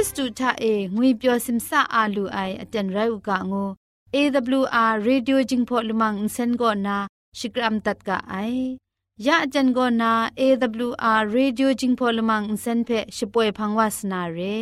ริสตูทาเองวยเปียวซิมซาอาลูไออจันไรอุกะงู AWR Radio Jingpho Lumang Insen go na Shikram tat ka ai ya ajan go na AWR Radio Jingpho Lumang Insen phe shpoe phangwas na re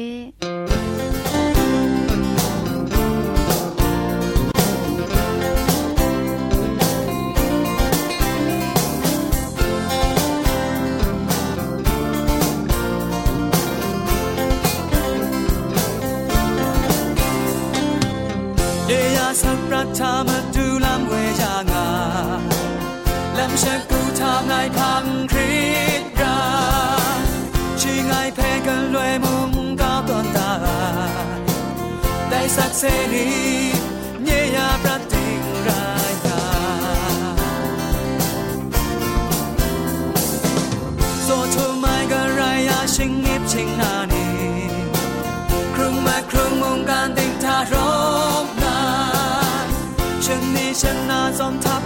เสรีเนียประติงรายาโซทูไมกะรายาชิงนิบชิงนานีครึ่งมาครึ่งมงการติงทารมนานชิงนี้ชนะสมทับ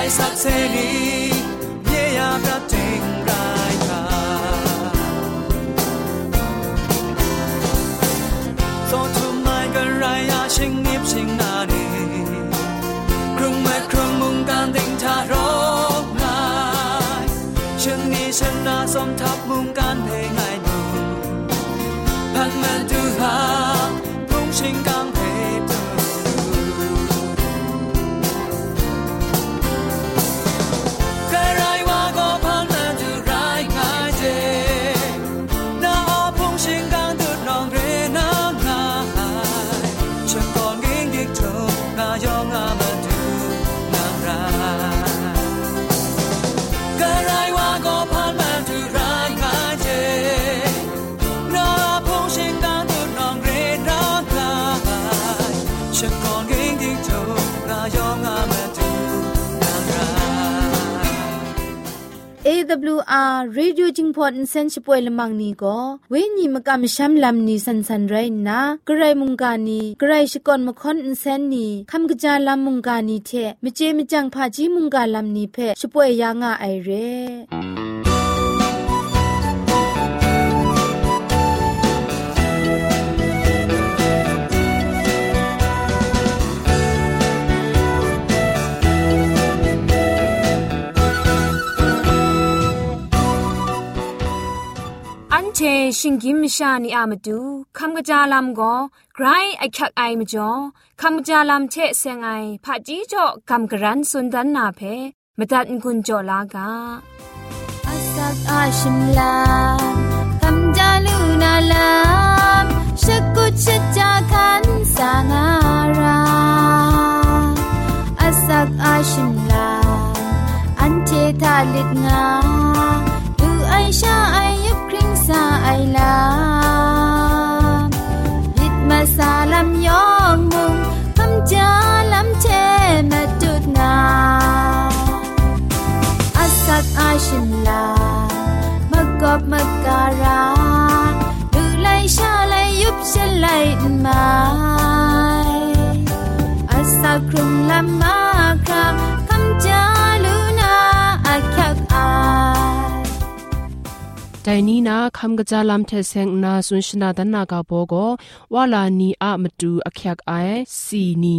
ได้สักเสรีเยียบรับจริงรายกาโซทุมไม่กันไรายาชิงนิบชิงนาดีครึ่งแม่ครึ่งมุงการดิ่งทารกนายชิงนี้ชนะสมทับมุงการ AWR Radio Jingpot Insensipoy lamang ni go we ni makam sham lam ni san san rai na grai Mungka ni grai shikon Makhon insen ni kham gaja lam Mungka ni the Meje Mejang pha ji Mungka lam ni phe shpoy ya nga ai re อันเชชิงกิมชานีอามาดูคำกระจาลำก็ไกรไอคักไอมาจ่อคำกระจาลำเชเซงไอผาจีจ่อคำกระรันสุนดันนาเพมตัดกุญจ่อลากาอาสักอาชิมลาคำจาลูนาลามชกุชจาคันสางาราอาสักอาชิมลาอันเททาลิดงาดูไอชาไอ ยุคริงซาไอลาลิดมาซาลัมยองมุง ဒိုင်နီနာခမ်ကကြလမ်ထေဆင်နာဆွန်ရှနာဒနာကဘောကိုဝါလာနီအမတူအခက်အိုင်စီနီ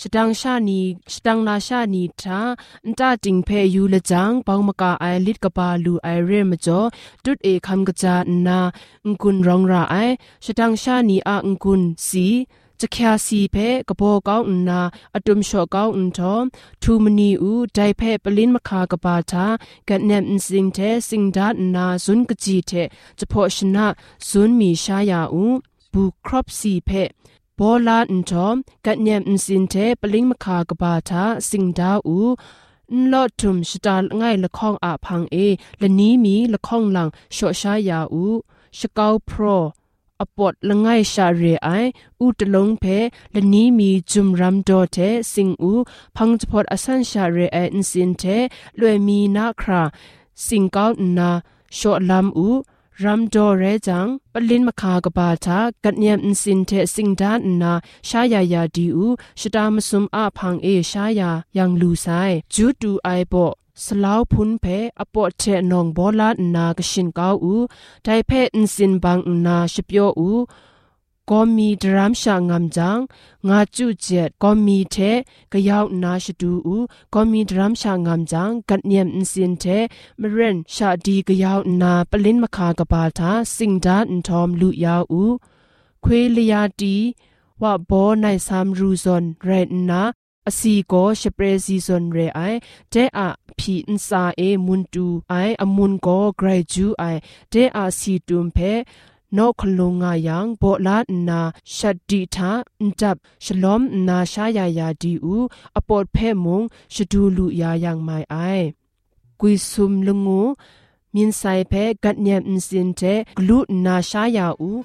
စတန်ရှာနီစတန်လာရှာနီတာအန်တာတင်ဖဲယူလကြံပေါမကအိုင်လစ်ကပါလူအိုင်ရဲမကျော်ဒုတ်အေခမ်ကကြနာငွန်းရောင်ရာအိုင်စတန်ရှာနီအငွန်းစီ จ่อดุดเอคำกระจานาองกุนรองราไอชดังชานีอะองกุนสีจะแค่สีเพกระโปก้าวนาอดุมชอก้าวอุนทอมทูมนีอูไดเพปลินมคากบาทากันเนมสิงเทสิงดานาซุนกจีเทจะพอชนะซุนมีชายาอูบูครอบสีเพบอลาอันทอมกันเนมสินเทปลินมคากบาทาสิงดาอูนลอทุมชตาง่ายละข้องอาพัง အပေါ့လငိုင်ရှာရေအိုင်ဥတလုံးဖဲလနီမီဂျုံရမ်ဒေါ်တဲ့စင်ဥဖန်းချပေါ့အဆန်ရှာရေအိုင်အင်စင်တဲ့လွယ်မီနာခရာစင်ကောက်နာရှော့လမ်ဥရမ်ဒိုရဲဂျန်ပလင်မခါကပါတာကတ်ညမ်စင်တဲ့စင်ဒန်နာရှာယာယာဒီဥရှတာမဆုံအဖန်အေရှာယာယန်လူဆိုင်ဂျူတူအိုင်ဘော့ มโดเรจังปลินมคากบาทากัดเนียมอินสินเทสิงดานนาชายายาดีอูชดามสุมอาพังเอชายายังลูไซจูตูไอโบสลาวพุนเพอปอเทนองบอลานากชินกาวอูไดเพอินสินบังนาชิปโยอูก็มีดรามชางามจังงาจุเจ็ดก็มีเทกยาวนาชดูอูก็มีดรามชางามจังกัดเนียมอินสินเทมเรนชาดีกยาวนาปลินมคากบาทาสิงดาอินทอมลุยาวอูควยลยาดีว่าบอในสามรูซอนเรนนา အစီကိုရှပရစီစွန်ရဲအိုင်တဲအဖီအန်စာအေမွန်တူအိုင်အမွန်ကိုဂရိဂျူအိုင်တဲအစီတုံဖဲနောခလုံငါယံဘောလာနာရှတ်ဒီသာအန်တပ်ရှလုံနာရှာယာယာဒီဦးအပေါ်ဖဲမုံရှဒူလူယာယံမိုင်အိုင်ကွီဆုမ်လုံငူမြင်ဆိုင်ဖဲဂတ်ညံအင်စင်တဲ့ဂလူနာရှာယာဦး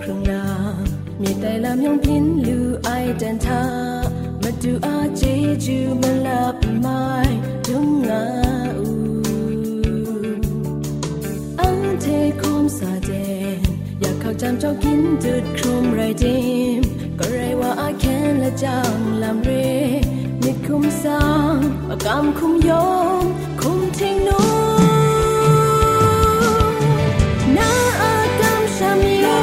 ครึ่งนามีแต่ลำยองพินลูไอเดนทามาดูอาเจจูมาลับไม้ดุงงาอูอังเทคมสาเจนอยากเข้าจำเจ้ากินจุดครมไรเดมก็ไรว่าอาแค้นและจำลำเรนิดคุ้มสร้างอากกมคุ้มยมคุ้มทิ้งนู้ Now I come, Shamio.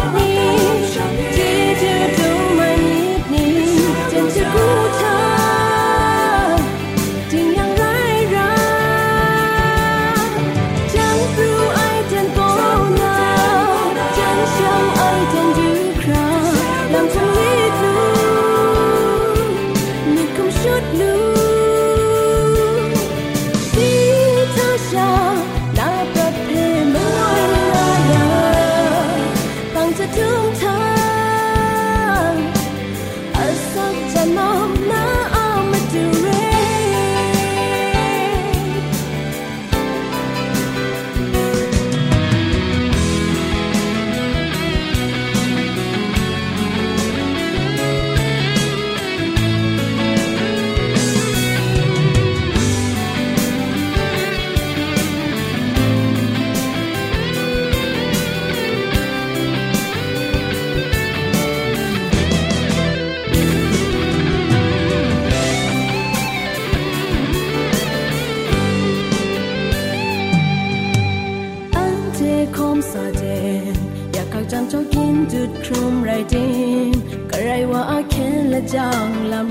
เคนและ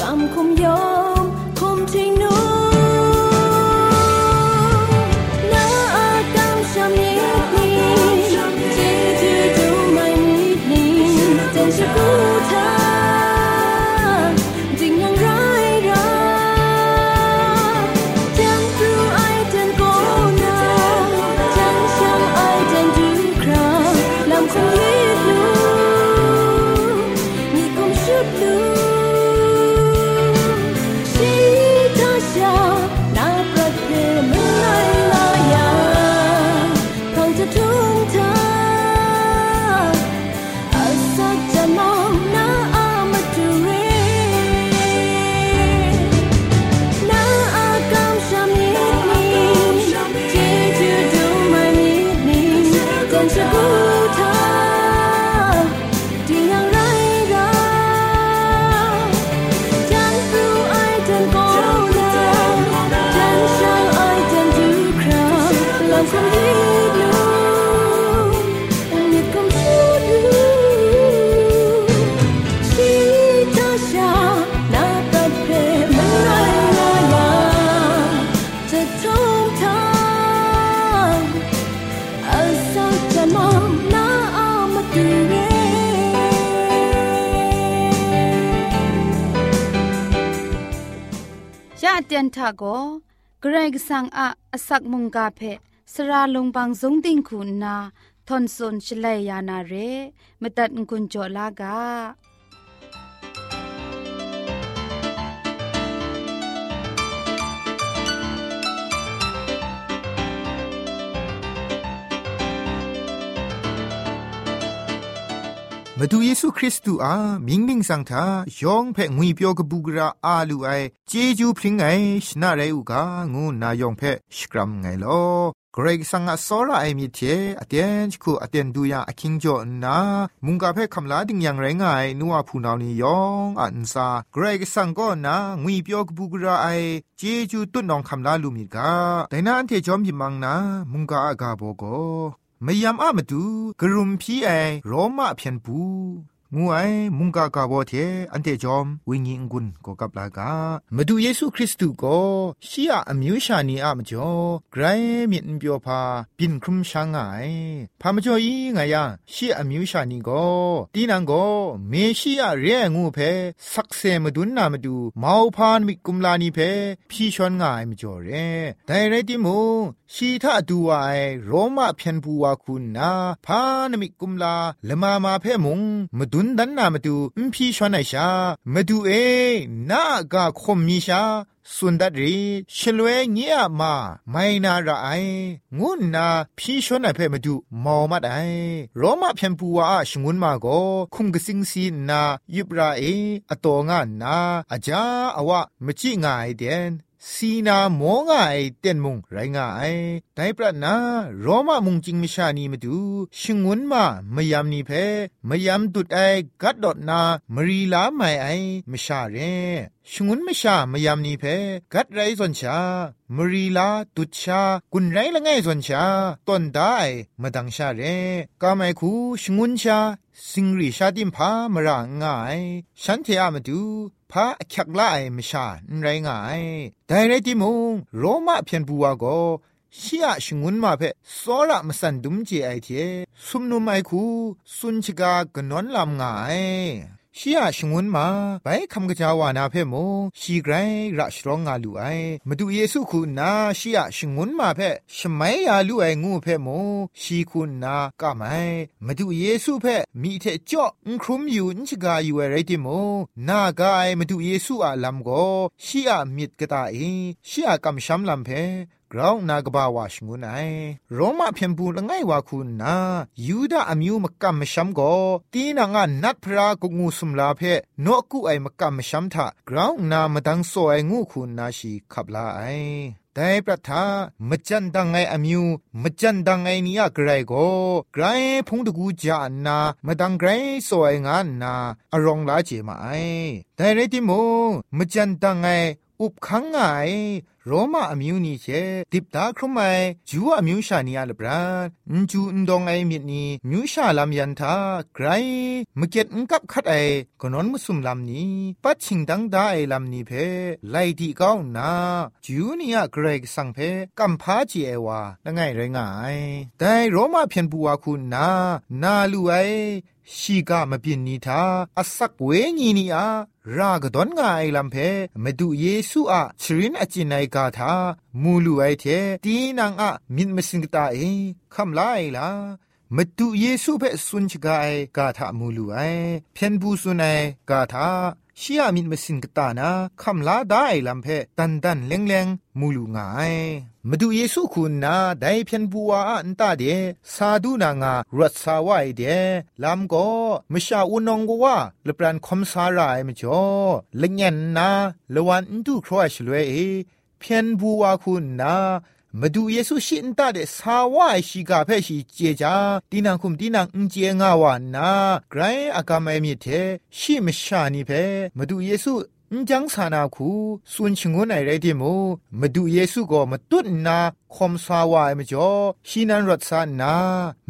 จังลำ เตียนทาโกเกรกสังอะอสักมุงกาเพสระลงบางสงติงคุณนาทอนซนชลัยยานาเรมตัดกุญจลากา မဒူယေရှုခရစ်တုအားမင်းမင်းဆောင်တာယောင်ဖဲငွေပြောကပူကရာအာလူအိုင်ဂျေဂျူဖရင်ငိုင်ရှနာရဲဥကငိုနာယောင်ဖဲရှကရမ်ငိုင်လောဂရိတ်ဆန်ငါစောရာအိမ်မြစ်ချေအတန်ချခုအတန်ဒူယာအခင်းကြောနာမုန်ကဖဲခမလာတင်ယံရငိုင်နူဝဖူနောင်နီယောင်အန်စာဂရိတ်ဆန်ကောနာငွေပြောကပူကရာအိုင်ဂျေဂျူတွတ်နောင်ခမလာလူမီကဒိုင်နာအန်ထေချောမြီမန်းနာမုန်ကအကဘောကော วีเปียวกบูกราไอเจจูตุนองคำลาลูมิกาแต่นาอันเทจอมยิมังนามุงกาอากาโบโกมยามอะมาดูกรุมพีไอโรมาเพียนปู งูไอมุงกากาโบเทอันเตจอมวิญญกุนก็กับลากามาดูเยซูคริสต์ตูก็ชียอมิวชานีอะมจ่อไกรมินเปียวพาปินครุมช่างไงพามาจ่ออีไงยาชียอมิวชานีก็ตีนังก็เมชียเรงูเพสักเซมาดุนนามาดูมาวพานมิกุมลานีเพพี่ชอนง่ายมจ่อเรแต่ไรติมูชีทาดูไอโรมาเพียนปูวาคุณนาพานมิกุมลาละมามาเพมุงมาดุนดันนามาดูมพีชวนไอชามาดูเอนากาคมมีชาสุนดัดรีชลวยเงียมาไม่นาระไองุนนาพี่ชวนไอเพมาดูมอมัดไอโรมาเพียนปูวาชงุนมาโกคุมกสิงซีนายุบราเออตองานนาอาจาอวะมจิงายเดน สีนาโมงไอเต็นมุงไรงาไอไดปรนาโรมามุงจิงมิชานีมาดูชิงวนมามยามนีเพมยามตุดไอกัดดอดนามรีลาไม่ไอมชาเรชงุนมชามยามนีเพกัดไรสนชามรีลาตุดชากุนไรละไงสนชาตอนได้มาดังชาเรกาไม่คูชงุนชาสิงรีชาดิมพามรางง่ายฉันเทอามาดู พาคักลายมชาไรง่ายแต่ไรติมุงโรมาเพียนบัวก็ชียชงุนมาเพสอระมสันดุมเจไอเทสุมนุมไอคูสุนชกากนนลำง่าย ชียชงวนมาไปคำกระจาวานาเพ่โมชีไกรระชรองงาลูไอมาดูเยซูคุณนาชียชงวนมาเพ่ชมัยยาลูไองูเพ่โมชีคุณนากะไมมาดูเยซูเพ่มีเทจ่ออุครุมอยู่อินชกาอยู่อะไรติโมนากายมาดูเยซูอาลัมโกชียมิดกะตาเอชียกำชัมลัมเพ่ กราวนากบาวาชงุนไอโรมาเพียงบูละไงวาคุณนายูดาอมิวมกัมมชัมโกตีนางานัดพระกุงูสุมลาเพโนกุไอมกัมมชัมทากราวนามาดังโซไองูคุณนาชีขับลาไอแต่ประทามจันดังไงอมิวมจันดังไงนี่อะไกรโกไกรพงตะกูจานามาดังไกรสวยงานนาอรองลาเจมาไอแต่เรติโมมจันดังไงอุบขังไง โรมาอมิวนีเชดิบตาครุมไมจูอมิวชานีอาลบรานจูนดองไอมิดนีมิวชาลามยันทาไกรเมเก็ตกับคัดไอกนนมุสุมลามนี้ปัดชิงดังไดาไอลามนี้เพไลดีก้าวนาจูเนีอะเกรกสังเพกัมพาจีเอวาละไงไรไงแต่โรมาเพียนบัวคุณนานาลูไอชีกามปินนีทาอสักเวงีนีอารากดอนงาไอลัมเพมาดูเยซูอะชรินอจินไอกาทามูลูไอเทตีนางอะมินมสิงตาเอคำลาไอลามาดูเยซูเพสุนชกายกาทามูลูไอเพียนบูสุนัยกาทาชียมินมสินกตานาคำลาได้ลำเพตันตันเลงเลงมูลูงายมาดูเยซูคุณนาได้เพียนบัวอันตาเดซาดูนางารัสาวายเดลำก็มชาอุนองกว่าเลปรันคมสารายมจ่อเลงยันนาละวันดูครอยชลวยเอ พียนบัวคุณนามาดูเยซูชินตาเดสาวายชิกาเพชิเจจาตีนังคุมตีนังอุนเจงาวานาไกรอากามเอมิเทชิมชานีเพมาดูเยซู จังสานาคูส่วนชงวนไอไรที่มูมาดูเยซูก็มาตุนนาคอมสาวายมจ่อชีนันรัตสานา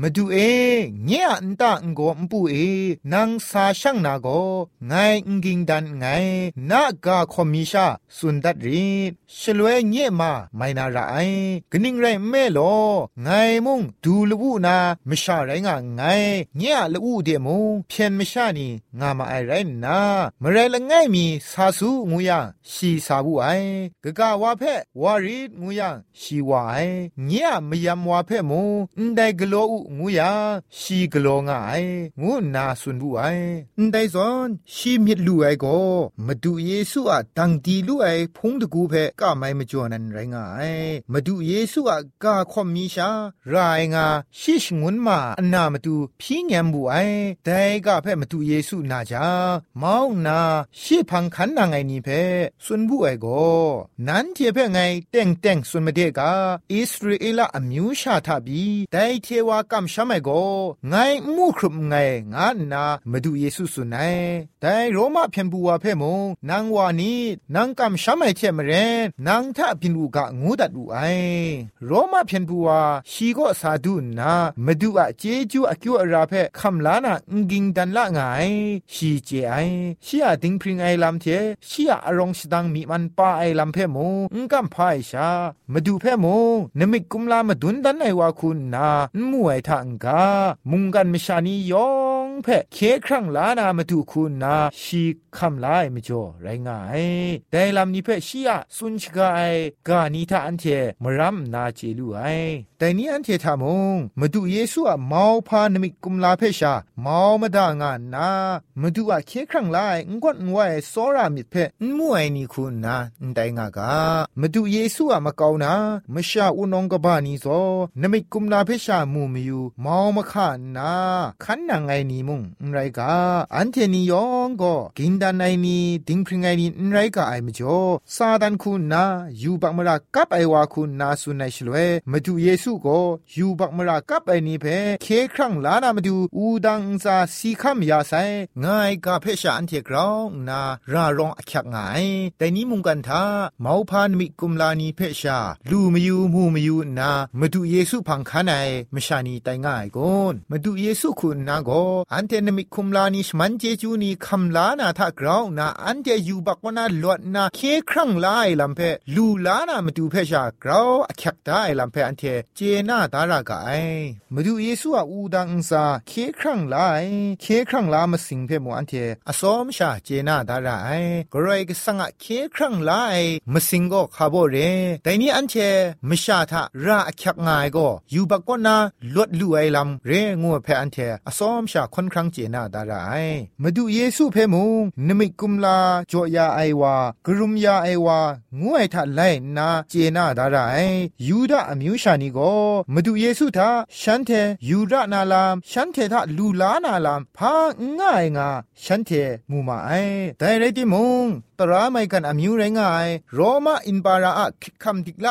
มาดูเอเงียอันตาองโกมปูเอนางสาช่างนาโกไงงิงดันไงนากาคอมิชาสุนดัดรีชลวยเงียมาไม่นาไรกนิ่งไรแม่โลไงมุงดูลูนามชาไรงาไงเงียลูเดมุงเพียนมชานีงามาไอไรนามไรละไงมีสาสูงูยังชีสาบุไอกะกาวาเพวารีงูยังชีวาไอเงียมยามวาเพมูอันไดกโลอุงูยาชีกโลงไองูนาสุนบุไออันไดซอนชีมิดลูไอโกมาดูเยซูอะดังดีลูไอพงตะกูเพกะไม่มาจอนันไรงไอมาดูเยซูอะกาคอมมีชารายงาชิชงุนมาอันนามาดูพี่แง มบุไอแต่กะเพมาดูเยซูนาจาเพังคันนางไงนี่เพสุนบุไอโกนันเทเพไงเต็งเต็งสุนมาเดกาอิสราเอลอมิวชาทาบีแต่เทวากัมชามโกไงมูครุมไงงานนามาดูเยซูสุนัยแต่โรมาเพียนบัวเพมงนางวานีนางกัมชามเทมเรนนางทาพินูกะงูดัดดูไอโรมาเพียนบัวชีก็สาดูนามาดูอะเจจูอคิวอาราเพคำลานางิงดันละไงชีเจไอชีอะดิงพริงไอลำเทชียอารองสดังมีมันป้าไอลำเพมงกัมพายชามาดูเพมูนมิกุมลามาดุนดันไอวาคุณนามวยทังกามุงกันมชานียอ งเพเคครั้งลานามาดูคุณนาชีคำลายมจ่อไรงายแต่ลำนี้เพชียสุนชกาไอกานีทาอันเทมรัมนาเจลูไอแต่นี้อันเททามงมาดูเยซูอะเมาพานมิกุมลาเพชามาวมาดางานนามาดูอะเคครั้งลายงวดงวยโซรามิเพมวยนี่คุณนาไดงากามาดูเยซูอะมาเกานามชาอุนองกบานีโซนมิกุมลาเพชามูมิยูเมาวมาขานนาขันนางไงนีีมุงไรกาอันเทนียองก็กินดานไอนีดิงพริงไงนีไรกาไอมจ่อซาดันคุณนายูบักมรากับไอวาคุณนาสุนัยชลเวมาดูเยซูก็ยูบักมรากับไอนีเพเคครั้งลานามาดูอูดังซาสีคำยาไซง่ายกาเพชาอันเทกราวนารารองอักยักง่ายแต่นี้มุงกันทาเมาพานมิกุมลานีเพชาลูมยูมูมยูนามาดูเยซูพังคันไอมชานีไตง่ายกอนมาดูเยซูคุณนาโกอันเทนมิคุมลานีชมันเจจูนีคำลานาทากราวนาอันเทยูบักวนาลวดนาเคครั้งลายลำเพลูลานามาดูเพชากราวอักยักได้ลำเพอันเทเจนาดารากไอมาดูเยซูอาอูดังซาเคครั้งลายเคครั้งลามาสิงเพมอันเทอสอมชาเจนาดาราไอกรายกสังะเคครั้งลายมาสิงก็คาโบเรแต่นี้อันเทมชาทาราอักยักง่ายก็ยูบักวนาลวดลู่ไอลำเรงัวเพอันเทอสอมชาค่อนครั้งเจน่าดาราไอมาดูเยซูเพมุงนมิกุมลาจอยาไอวากรุมยาไอวางวไอทะไลนาเจน่าดาราไอยูดาอมิวชานีก็มาดูเยซูทาฉันเทยูดานาลามฉันเททาลูลานาลามพาง่ายงาฉันเทมูมาไอแต่ไรติมงตราไม่กันอมิวไรงายโรมาอินบาราอะคิดคำดิกไล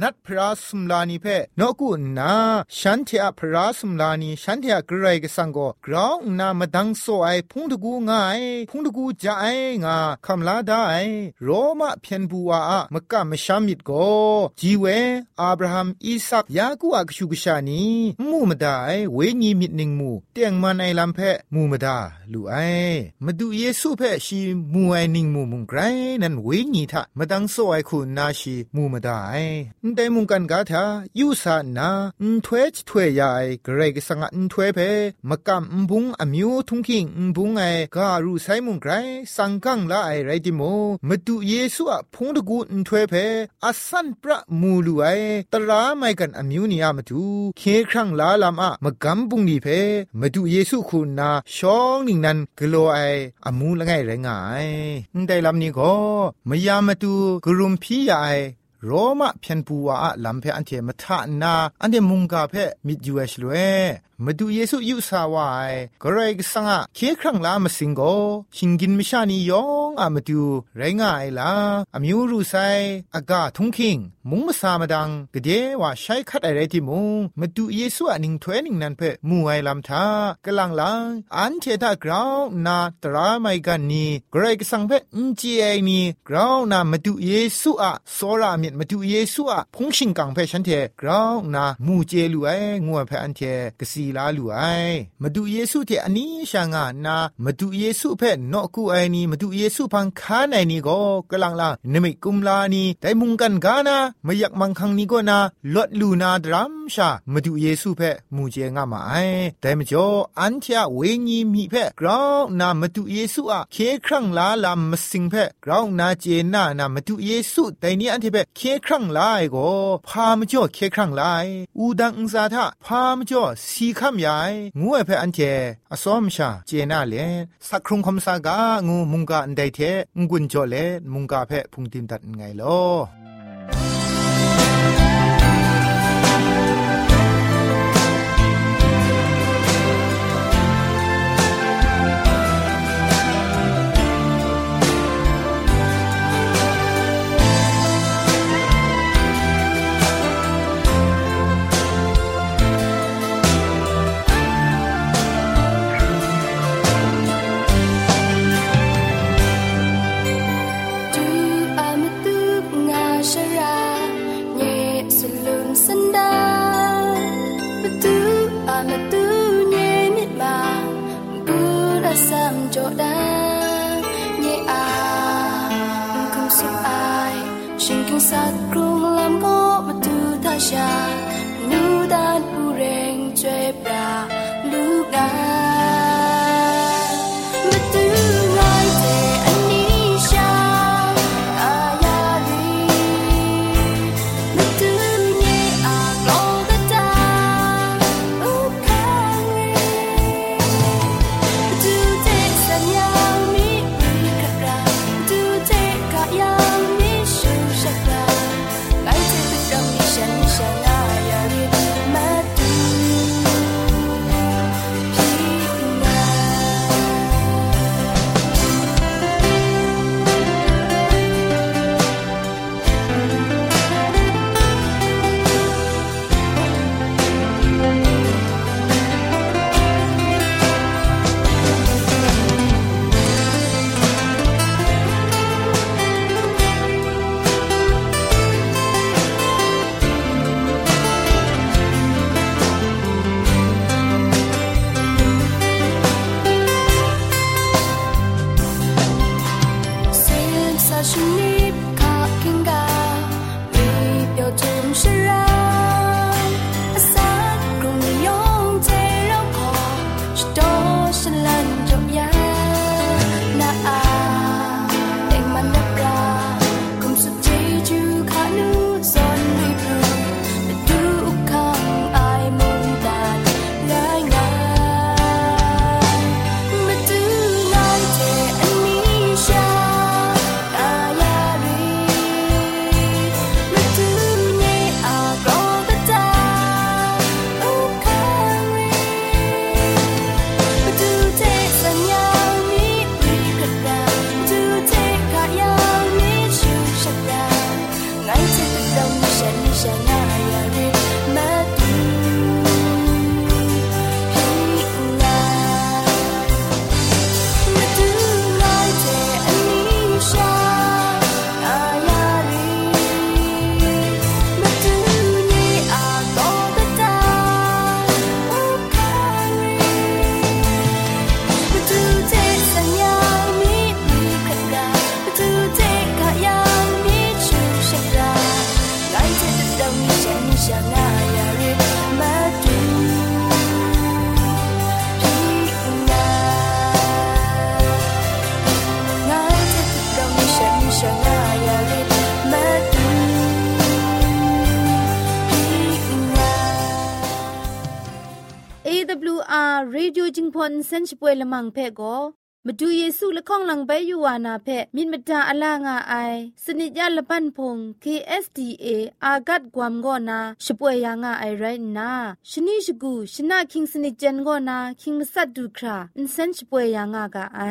นัดพระสมลานีเพนกุนาฉันเทอะพระสมลานีฉันเทอะกรายกสังโกกราวนามาดังโซไอพุงตะกูง่ายพุงตะกูจะไองาคำลาได้โรมาเพียนบัวอะมกะมชามิดโกจีเวอับราฮัมอิสักยากูอักชูกชานีมูมาได้เวญีมิดนิงมูเตียงมันไอลำเพมูมาได้ลูไอมาดูเยซูเพชีมูไอนิงมูมุงไกรนั่นเวญีทะมาดังโซไอคุณนาชีมูมาได้แต่มุงกันกาทายูสานาอุทเวชทเวยายเกรกสังอันทเวเพมกำบุงอมิวทุงคิงบุงไอการูไซมุงไกรสังกังละไอไรติโมมตุเยซูอะพงตะกูนถวยเพอัสันปรมูลูไอตราไมกันอมิวนีอะมตุเคครั้งลาลามอะมกัมปุงนีเพมตุเยซูคุนาชองนิงนันกโลไออมูละไงไรงายได้ลำนี้ก็มยามตุกรุมพี่ไอ โรมาเพียนปูวาลำเพอันเทมทานาอันเดมุงกาเพมิดยูเอชลเวมาดูเยซูยุสาวายก็ไรกสังอะเคครั้งลามาสิงโกชิงกินมิชานียองอะมาดูไรง่ายละอามิวรูไซอากาทุงคิงมุงมาสามาดังกเดว่าใช้คัดอะไรที่มุงมาดูเยซูอันิงถวยนิงนันเพมูไอลำทากลังลังอันเทตากราวนาตราไม่กันนีก็ไรกสังเพอินเจีไอนีกราวนามาดูเยซูอะโซรามิดมาดูเยซูอะพงชิงกังเพฉันเทกราวนามูเจลูไองัวเพอันเทกสีลาลูไอมาดูเยซูเทอันนี้ช่างานามาดูเยซูเพนอกกูไอนี่มาดูเยซูพังคาไนนี่ก็กำลังลาเนมิกุมลานี่แต่มุงกันกานาไม่อยากมังคังนี่ก็นาลดลูนาดรัมชามาดูเยซูเพมูเจงามาไอแต่มจ่ออันเทียเวญีมีเพกราวนามาดูเยซูอะเคครั้งลาลามาสิงเพกราวนาเจนานามาดูเยซูแต่นี่อันที่เพเคครั้งลายก็พามจ่อเคครั้งลาอูดังอุซาทาพามจ่อสีคำยายงูเอเพอันเทอสอมชาเจนาเลสักครุงคำสากางูมุงกาอันใดเทงุนจ่อเลมุงกาเพพุงติมตัดไงลอ đã nhẹ à không sợ ai trên cánh sát cruel AWR Radio จิงพอนเซนช่วยละมังเพ่ก็มาดูเยซูละข้องหลังใบยูวานาเพมินมตาอลางาไอสนิจยาละปันพง KSDA อากัดกวมก็นาช่วยยางาไอไรนาชนิชกูชนะคิงสนิจเจนก็นาคิงมัสัดดูคราอินเซนช่วยยางากาไอ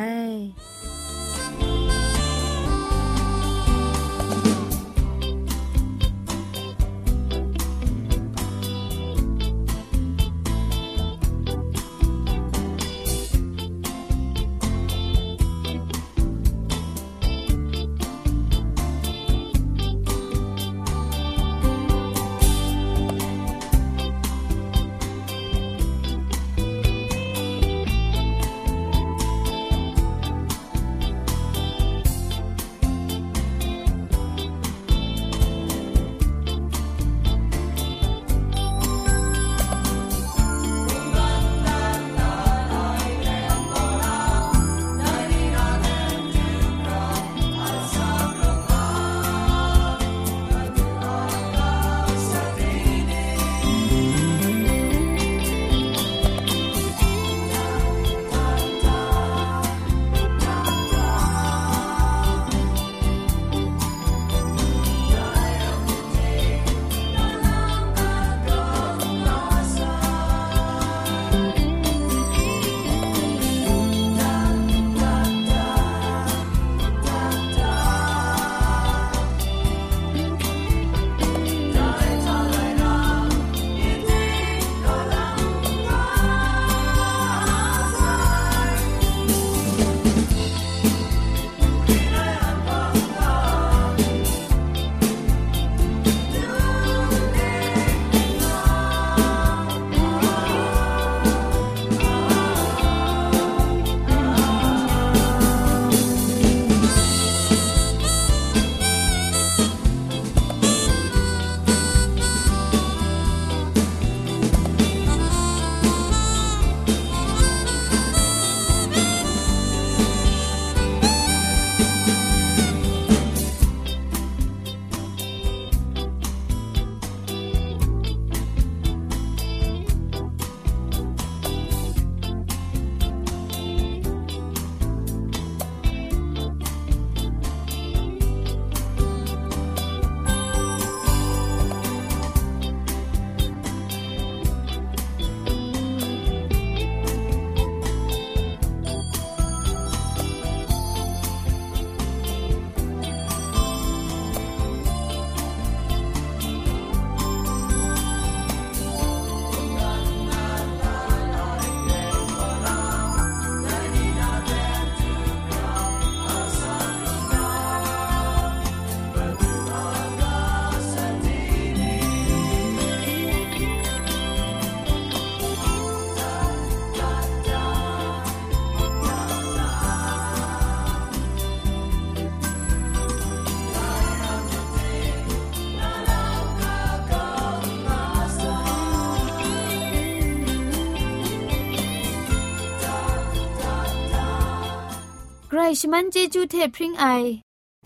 รชมันเจจูเทพริงไอ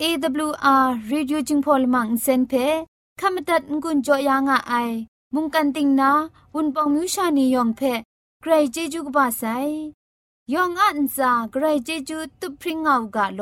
AWR Reducing Polymer เซนเพขมตัดงุนจอยางอ้ายมุงกันติงนาวุนปองมิวชานียองเพใครเจจูกบาไซยองอันซาใครเจจูตุพริงเอากาโล